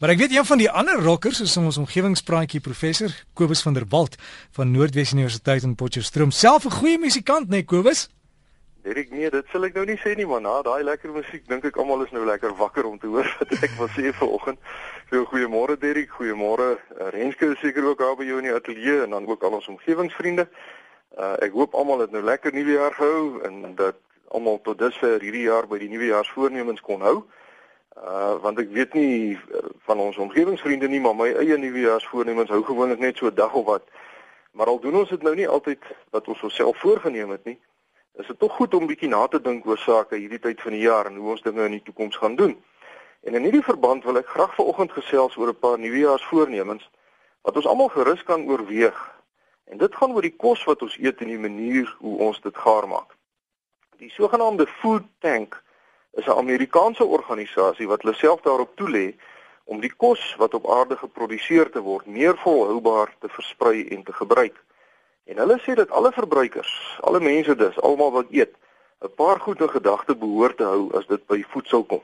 Maar ek weet een van die ander rockers is ons omgewingspraatjie professor Kobus van der Walt van Noordwes Universiteit in Potchefstroom. Self 'n goeie musikant, né, nee, Kobus? Derek, nee, dit sal ek nou nie sê nie, maar na daai lekker musiek dink ek almal is nou lekker wakker om te hoor wat ek wil sê vanoggend. So goeiemôre Derek, goeiemôre uh, Renske, seker ook daar by jou in die ateljee en dan ook al ons omgewingsvriende. Uh, ek hoop almal het nou lekker nuwe jaar gehou en dat almal tot dusver hierdie jaar by die nuwejaarsvoornemens kon hou. Want ek weet nie uh, van ons omgewingsvriende nie, maar my eie nuwejaarsvoornemens hou gewoonlik net so 'n dag of wat. Maar al doen ons dit nou nie altyd wat ons osself voorgenem het nie, is dit tog goed om bietjie na te dink oor sake hierdie tyd van die jaar en hoe ons dinge in die toekoms gaan doen. En in hierdie verband wil ek graag vanoggend gesels oor 'n paar nuwejaarsvoornemens wat ons almal gerus kan oorweeg. En dit gaan oor die kos wat ons eet en die manier hoe ons dit gaar maak. Die sogenaamde Food Tank is 'n Amerikaanse organisasie wat hulle self daarop toelê om die kos wat op aarde geproduseer te word meer volhoubaar te versprei en te gebruik. En hulle sê dat alle verbruikers, alle mense dus, almal wat eet, 'n paar goed in gedagte behoort te hou as dit by voedsel kom.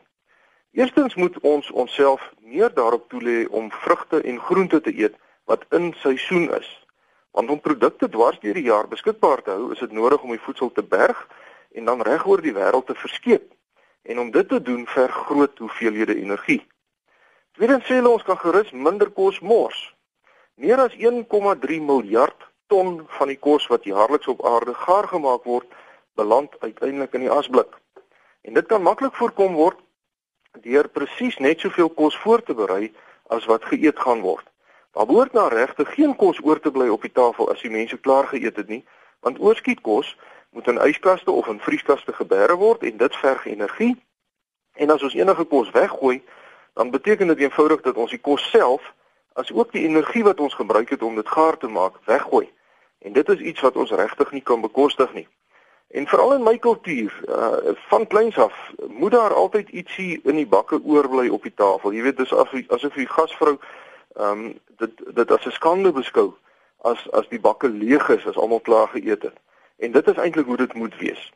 Eerstens moet ons onsself meer daarop toelê om vrugte en groente te eet wat in seisoen is. Want om produkte dwars deur die jaar beskikbaar te hou, is dit nodig om die voedsel te berg en dan reg oor die wêreld te verskeep en om dit te doen verg groot hoeveelhede energie. Tweedens sê hulle ons kan gerus minder kos mors. Meer as 1,3 miljard ton van die kos wat jaarliks op aarde gaar gemaak word, beland uiteindelik in die asblik. En dit kan maklik voorkom word deur presies net soveel kos voor te berei as wat geëet gaan word. Daar behoort na regte geen kos oor te bly op die tafel as die mense klaar geëet het nie, want oorskiet kos moet in yskaste of in vrieskaste gebeere word en dit verg energie. En as ons enige kos weggooi, dan beteken dit eenvoudig dat ons die kos self as ook die energie wat ons gebruik het om dit gaar te maak, weggooi. En dit is iets wat ons regtig nie kan bekostig nie. En veral in my kultuur, uh, van kleins af, moet daar altyd ietsie in die bakke oorbly op die tafel. Jy weet, dis as asof die gasvrou ehm um, dit dit as 'n skande beskou as as die bakke leeg is as almal klaar geëet het. En dit is eintlik hoe dit moet wees.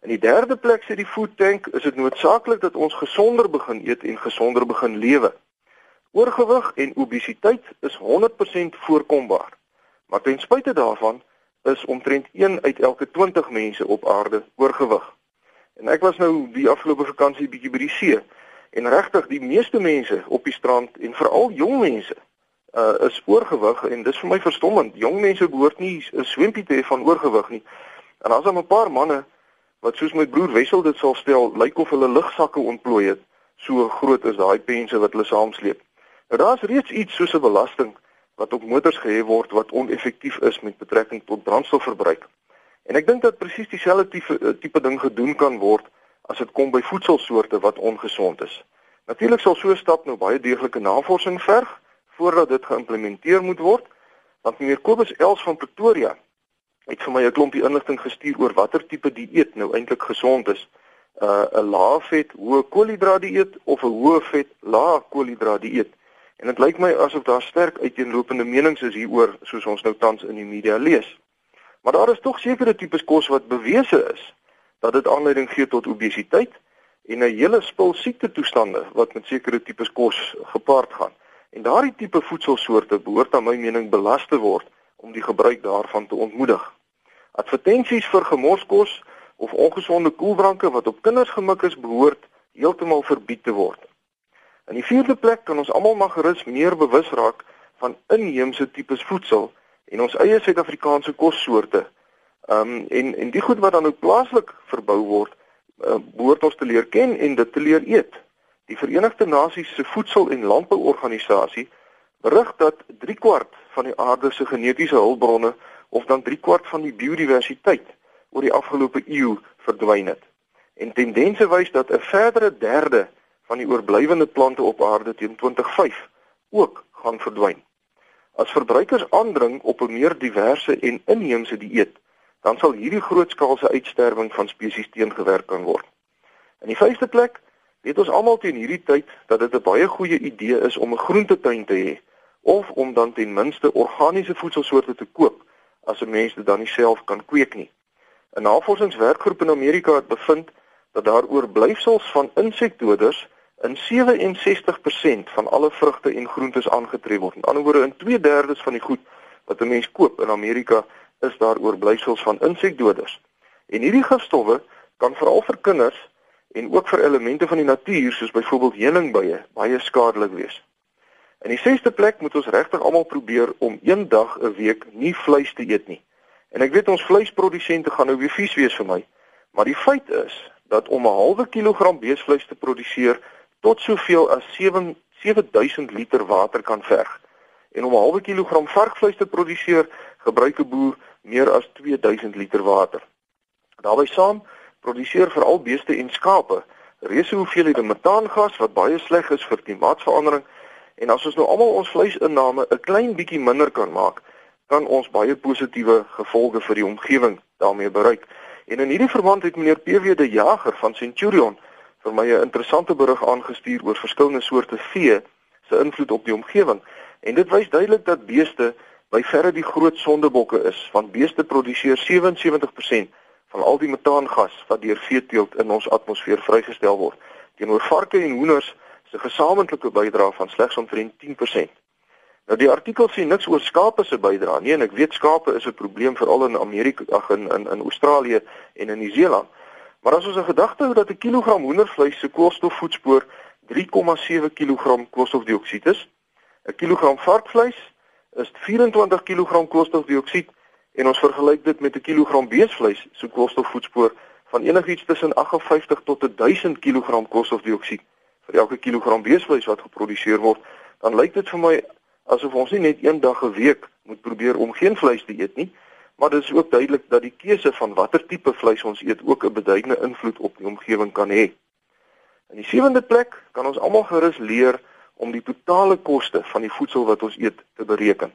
In die derde plek sê die food tank, is dit noodsaaklik dat ons gesonder begin eet en gesonder begin lewe. Oorgewig en obesiteit is 100% voorkombaar. Maar ten spyte daarvan is omtrent 1 uit elke 20 mense op aarde oorgewig. En ek was nou die afgelope vakansie bietjie by die see en regtig die meeste mense op die strand en veral jong mense uh, is oorgewig en dis vir my verstommend. Jong mense behoort nie 'n swempie te hê van oorgewig nie. En as dan 'n paar manne wat soos my broer Wessel dit sal stel, lyk of hulle lugsakke ontplooi het, so groot is daai pense wat hulle saamsleep. Nou daar's reeds iets soos 'n belasting wat op motors gehef word wat oneffektief is met betrekking tot brandstofverbruik. En ek dink dat presies dieselfde tipe eh, tipe ding gedoen kan word as dit kom by voedselsoorte wat ongesond is. Natuurlik sal so 'n stap nou baie deeglike navorsing verg voordat dit geïmplementeer moet word. Want meneer Kobus Els van Pretoria het vir my 'n klompie inligting gestuur oor watter tipe dieet nou eintlik gesond is. Uh 'n lae vet, hoë koolhidraat dieet of 'n hoë vet, lae koolhidraat dieet. En dit lyk my asof daar sterk uiteenlopende menings is hieroor soos ons nou tans in die media lees. Maar daar is tog sekere tipes kos wat bewese is dat dit aanleiding gee tot obesiteit en 'n hele spul siekte toestande wat met sekere tipes kos gepaard gaan. En daardie tipe voedselsoorte behoort aan my mening belas te word om die gebruik daarvan te ontmoedig. Advertensies vir gemorskos of ongesonde koeldranke wat op kinders gemik is, behoort heeltemal verbied te word. In die vierde plek kan ons almal maar gerus meer bewus raak van inheemse tipes voedsel en ons eie Suid-Afrikaanse kossoorte. Ehm um, en en die goed wat dan ook plaaslik verbou word, uh, behoort ons te leer ken en dit te leer eet. Die Verenigde Nasies se Voedsel- en Landbouorganisasie berig dat 3 kwart van die aarde se genetiese hulpbronne of dan 3 kwart van die biodiversiteit oor die afgelope eeu verdwyn het. En tendense wys dat 'n verdere derde van die oorblywende plante op aarde teen 2005 ook gaan verdwyn. As verbruikers aandring op 'n meer diverse en inheemse dieet, dan sal hierdie grootskaalse uitsterwing van spesies teengewerk kan word. In die vyfde plek Weet ons almal teen hierdie tyd dat dit 'n baie goeie idee is om 'n groentetuin te hê of om dan ten minste organiese voedselsoorte te koop as 'n mens dit dan nie self kan kweek nie. 'n Navorsingswerkgroep in Amerika het bevind dat daar oorblyfsels van insekdoders in 67% van alle vrugte en groentes aangetref word. Met ander woorde, in 2/3 van die goed wat 'n mens koop in Amerika is daar oorblysels van insekdoders. En hierdie gifstowwe kan veral vir kinders en ook vir elemente van die natuur soos byvoorbeeld heuningbye baie skadelik wees. In die 6ste plek moet ons regtig almal probeer om een dag 'n week nie vleis te eet nie. En ek weet ons vleisprodusente gaan nou weer vies wees vir my, maar die feit is dat om 'n halwe kilogram beesvleis te produseer tot soveel as 7 7000 liter water kan verg. En om 'n halwe kilogram varkvleis te produseer, gebruik 'n boer meer as 2000 liter water. Daarby saam produseer veral beeste en skape reuse hoeveelhede metaangas wat baie sleg is vir klimaatsverandering. En as ons nou almal ons vleisinname 'n klein bietjie minder kan maak, kan ons baie positiewe gevolge vir die omgewing daarmee bereik. En in hierdie verband het meneer PW de Jager van Centurion vir my 'n interessante berig aangestuur oor verskillende soorte vee se invloed op die omgewing. En dit wys duidelik dat beeste by verre die groot sondebokke is, want beeste produseer 77% van al die metaangas wat deur veeteelt in ons atmosfeer vrygestel word. Teenoor varke en hoenders se gesamentlike bydrae van slegs omtrent 10%. Nou die artikel sê niks oor skape se bydrae nie en ek weet skape is 'n probleem veral in Amerika ag in in in Australië en in Nieu-Seeland. Maar as ons 'n gedagte hou dat 'n kilogram hoendervleis se koolstofvoetspoor 3,7 kg koolstofdioksied is, 'n kilogram varkvleis is 24 kg koolstofdioksied en ons vergelyk dit met 'n kilogram beesvleis se koolstofvoetspoor van enigiets tussen 58 tot 1000 kg koolstofdioksied vir elke kilogram beesvleis wat geproduseer word, dan lyk dit vir my asof ons nie net een dag 'n week moet probeer om geen vleis te eet nie, maar dit is ook duidelik dat die keuse van watter tipe vleis ons eet ook 'n beduidende invloed op die omgewing kan hê. In die sewende plek kan ons almal gerus leer om die totale koste van die voedsel wat ons eet te bereken.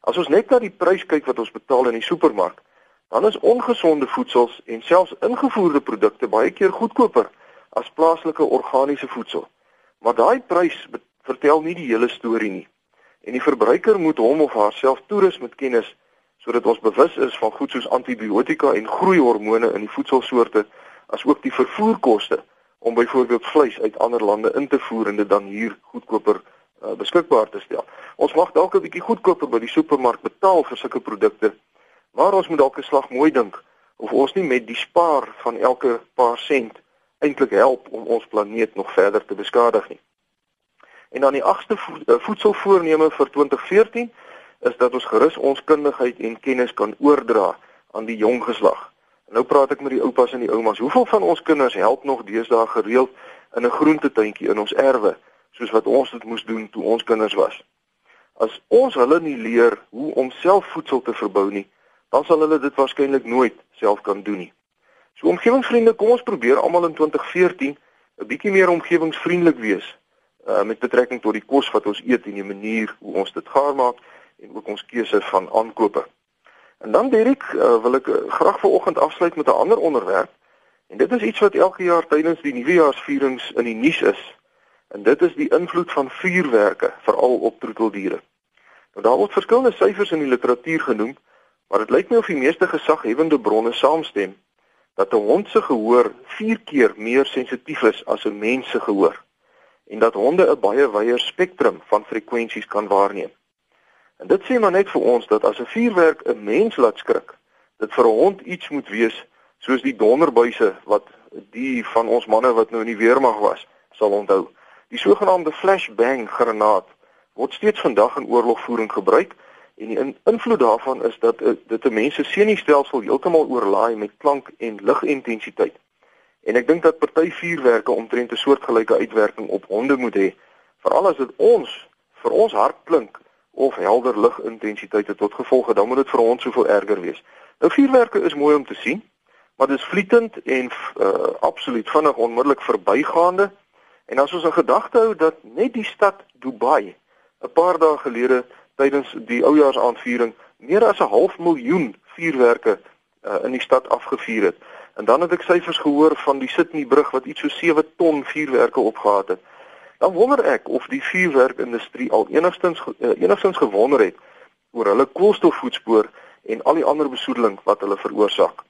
As ons net na die prys kyk wat ons betaal in die supermark, dan is ongesonde voedsels en selfs ingevoerde produkte baie keer goedkoper as plaaslike organiese voedsel. Maar daai prys vertel nie die hele storie nie. En die verbruiker moet hom of haarself toerus met kennis sodat ons bewus is van goed soos antibiotika en groeihormone in die voedselsoorte asook die vervoerkoste om byvoorbeeld vleis uit ander lande in te voer en dit dan hier goedkoper uh, beskikbaar te stel. Ons mag dalk 'n bietjie goedkoper by die supermark betaal vir sulke produkte, maar ons moet dalk 'n slag mooi dink of ons nie met die spaar van elke paar sent eintlik help om ons planeet nog verder te beskadig nie. En dan die agste eh, voedselvoorneme vir 2014 is dat ons gerus ons kundigheid en kennis kan oordra aan die jong geslag. Nou praat ek met die oupas en die oumas. Hoeveel van ons kinders help nog deesdae gereeld in 'n groentetuintjie in ons erwe, soos wat ons dit moes doen toe ons kinders was? As ons hulle nie leer hoe om self voedsel te verbou nie, dan sal hulle dit waarskynlik nooit self kan doen nie. So omgewingsvriende, kom ons probeer almal in 2014 'n bietjie meer omgewingsvriendelik wees uh, met betrekking tot die kos wat ons eet en die manier hoe ons dit gaar maak en ook ons keuse van aankope. En dan Dirk, uh, wil ek uh, graag vanoggend afsluit met 'n ander onderwerp. En dit is iets wat elke jaar tydens die nuwejaarsvierings in die nuus is. En dit is die invloed van vuurwerke veral op troeteldiere. Nou daar word verskillende syfers in die literatuur genoem, maar dit lyk my of die meeste gesaghewende bronne saamstem dat 'n hond se gehoor 4 keer meer sensitief is as 'n mens se gehoor en dat honde 'n baie wyeer spektrum van frekwensies kan waarneem. En dit sê maar net vir ons dat as 'n vuurwerk 'n mens laat skrik, dit vir 'n hond iets moet wees soos die donderbuise wat die van ons manne wat nou in die weermag was, sal onthou. Die sogenaamde flashbang granaat word steeds vandag in oorlogvoering gebruik en die in invloed daarvan is dat uh, dit 'n mens se senuistelsel heeltemal oorlaai met klank en ligintensiteit. En ek dink dat party vuurwerke omtrent 'n soortgelyke uitwerking op honde moet hê, veral as dit ons vir ons hart klink of helder ligintensiteite tot gevolg het, dan moet dit vir ons soveel erger wees. Nou vuurwerke is mooi om te sien, maar dit is vlietend en uh, absoluut vinnig onmiddellik verbygaande. En as ons in gedagte hou dat net die stad Dubai 'n paar dae gelede tydens die oujaarsaanviering meer as 'n half miljoen vuurwerke uh, in die stad afgevuur het. En dan het ek syfers gehoor van die Sydney brug wat iets so 7 ton vuurwerke opgehaat het. Dan wonder ek of die vuurwerkindustrie al enigstens uh, enigstens gewonder het oor hulle koolstofvoetspoor en al die ander besoedeling wat hulle veroorsaak.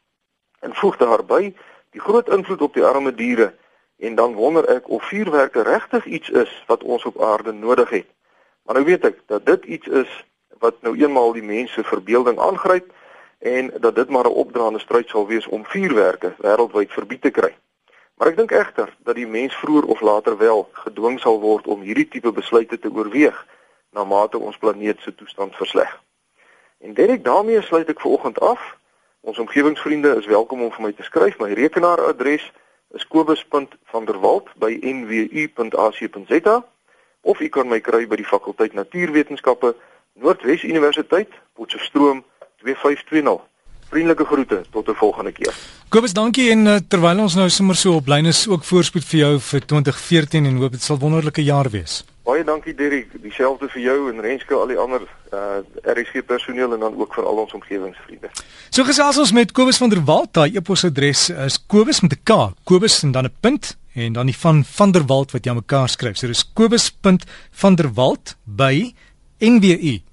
En voeg daarby die groot invloed op die arme diere En dan wonder ek of vuurwerke regtig iets is wat ons op aarde nodig het. Maar nou weet ek dat dit iets is wat nou eenmaal die mense verbeelding aangryp en dat dit maar 'n opdraande stryd sal wees om vuurwerke wêreldwyd verbied te kry. Maar ek dink egter dat die mens vroeër of later wel gedwing sal word om hierdie tipe besluite te oorweeg na mate ons planeet se toestand versleg. En direk daarmee sluit ek ver oggend af. Ons omgewingsvriende is welkom om vir my te skryf. My rekenaaradres is kobus.vanderwalt@nwu.ac.za of u kan my kry by die fakulteit Natuurwetenskappe Noordwes Universiteit, Potchefstroom 2520. Vriendelike groete tot 'n volgende keer. Kobus, dankie en uh, terwyl ons nou sommer so op lyn is, ook voorspoed vir jou vir 2014 en hoop dit sal wonderlike jaar wees. Baie dankie Derrick, dieselfde vir jou en Renske al die ander uh eh, RSG personeel en dan ook vir al ons omgewingsvriende. So gesels ons met Kobus van der Walt, daai e-posadres is kobus met 'n k, kobus en dan 'n punt en dan die van van der Walt wat jy aan mekaar skryf. So dis kobus.vanderwalt by nwu.ac.za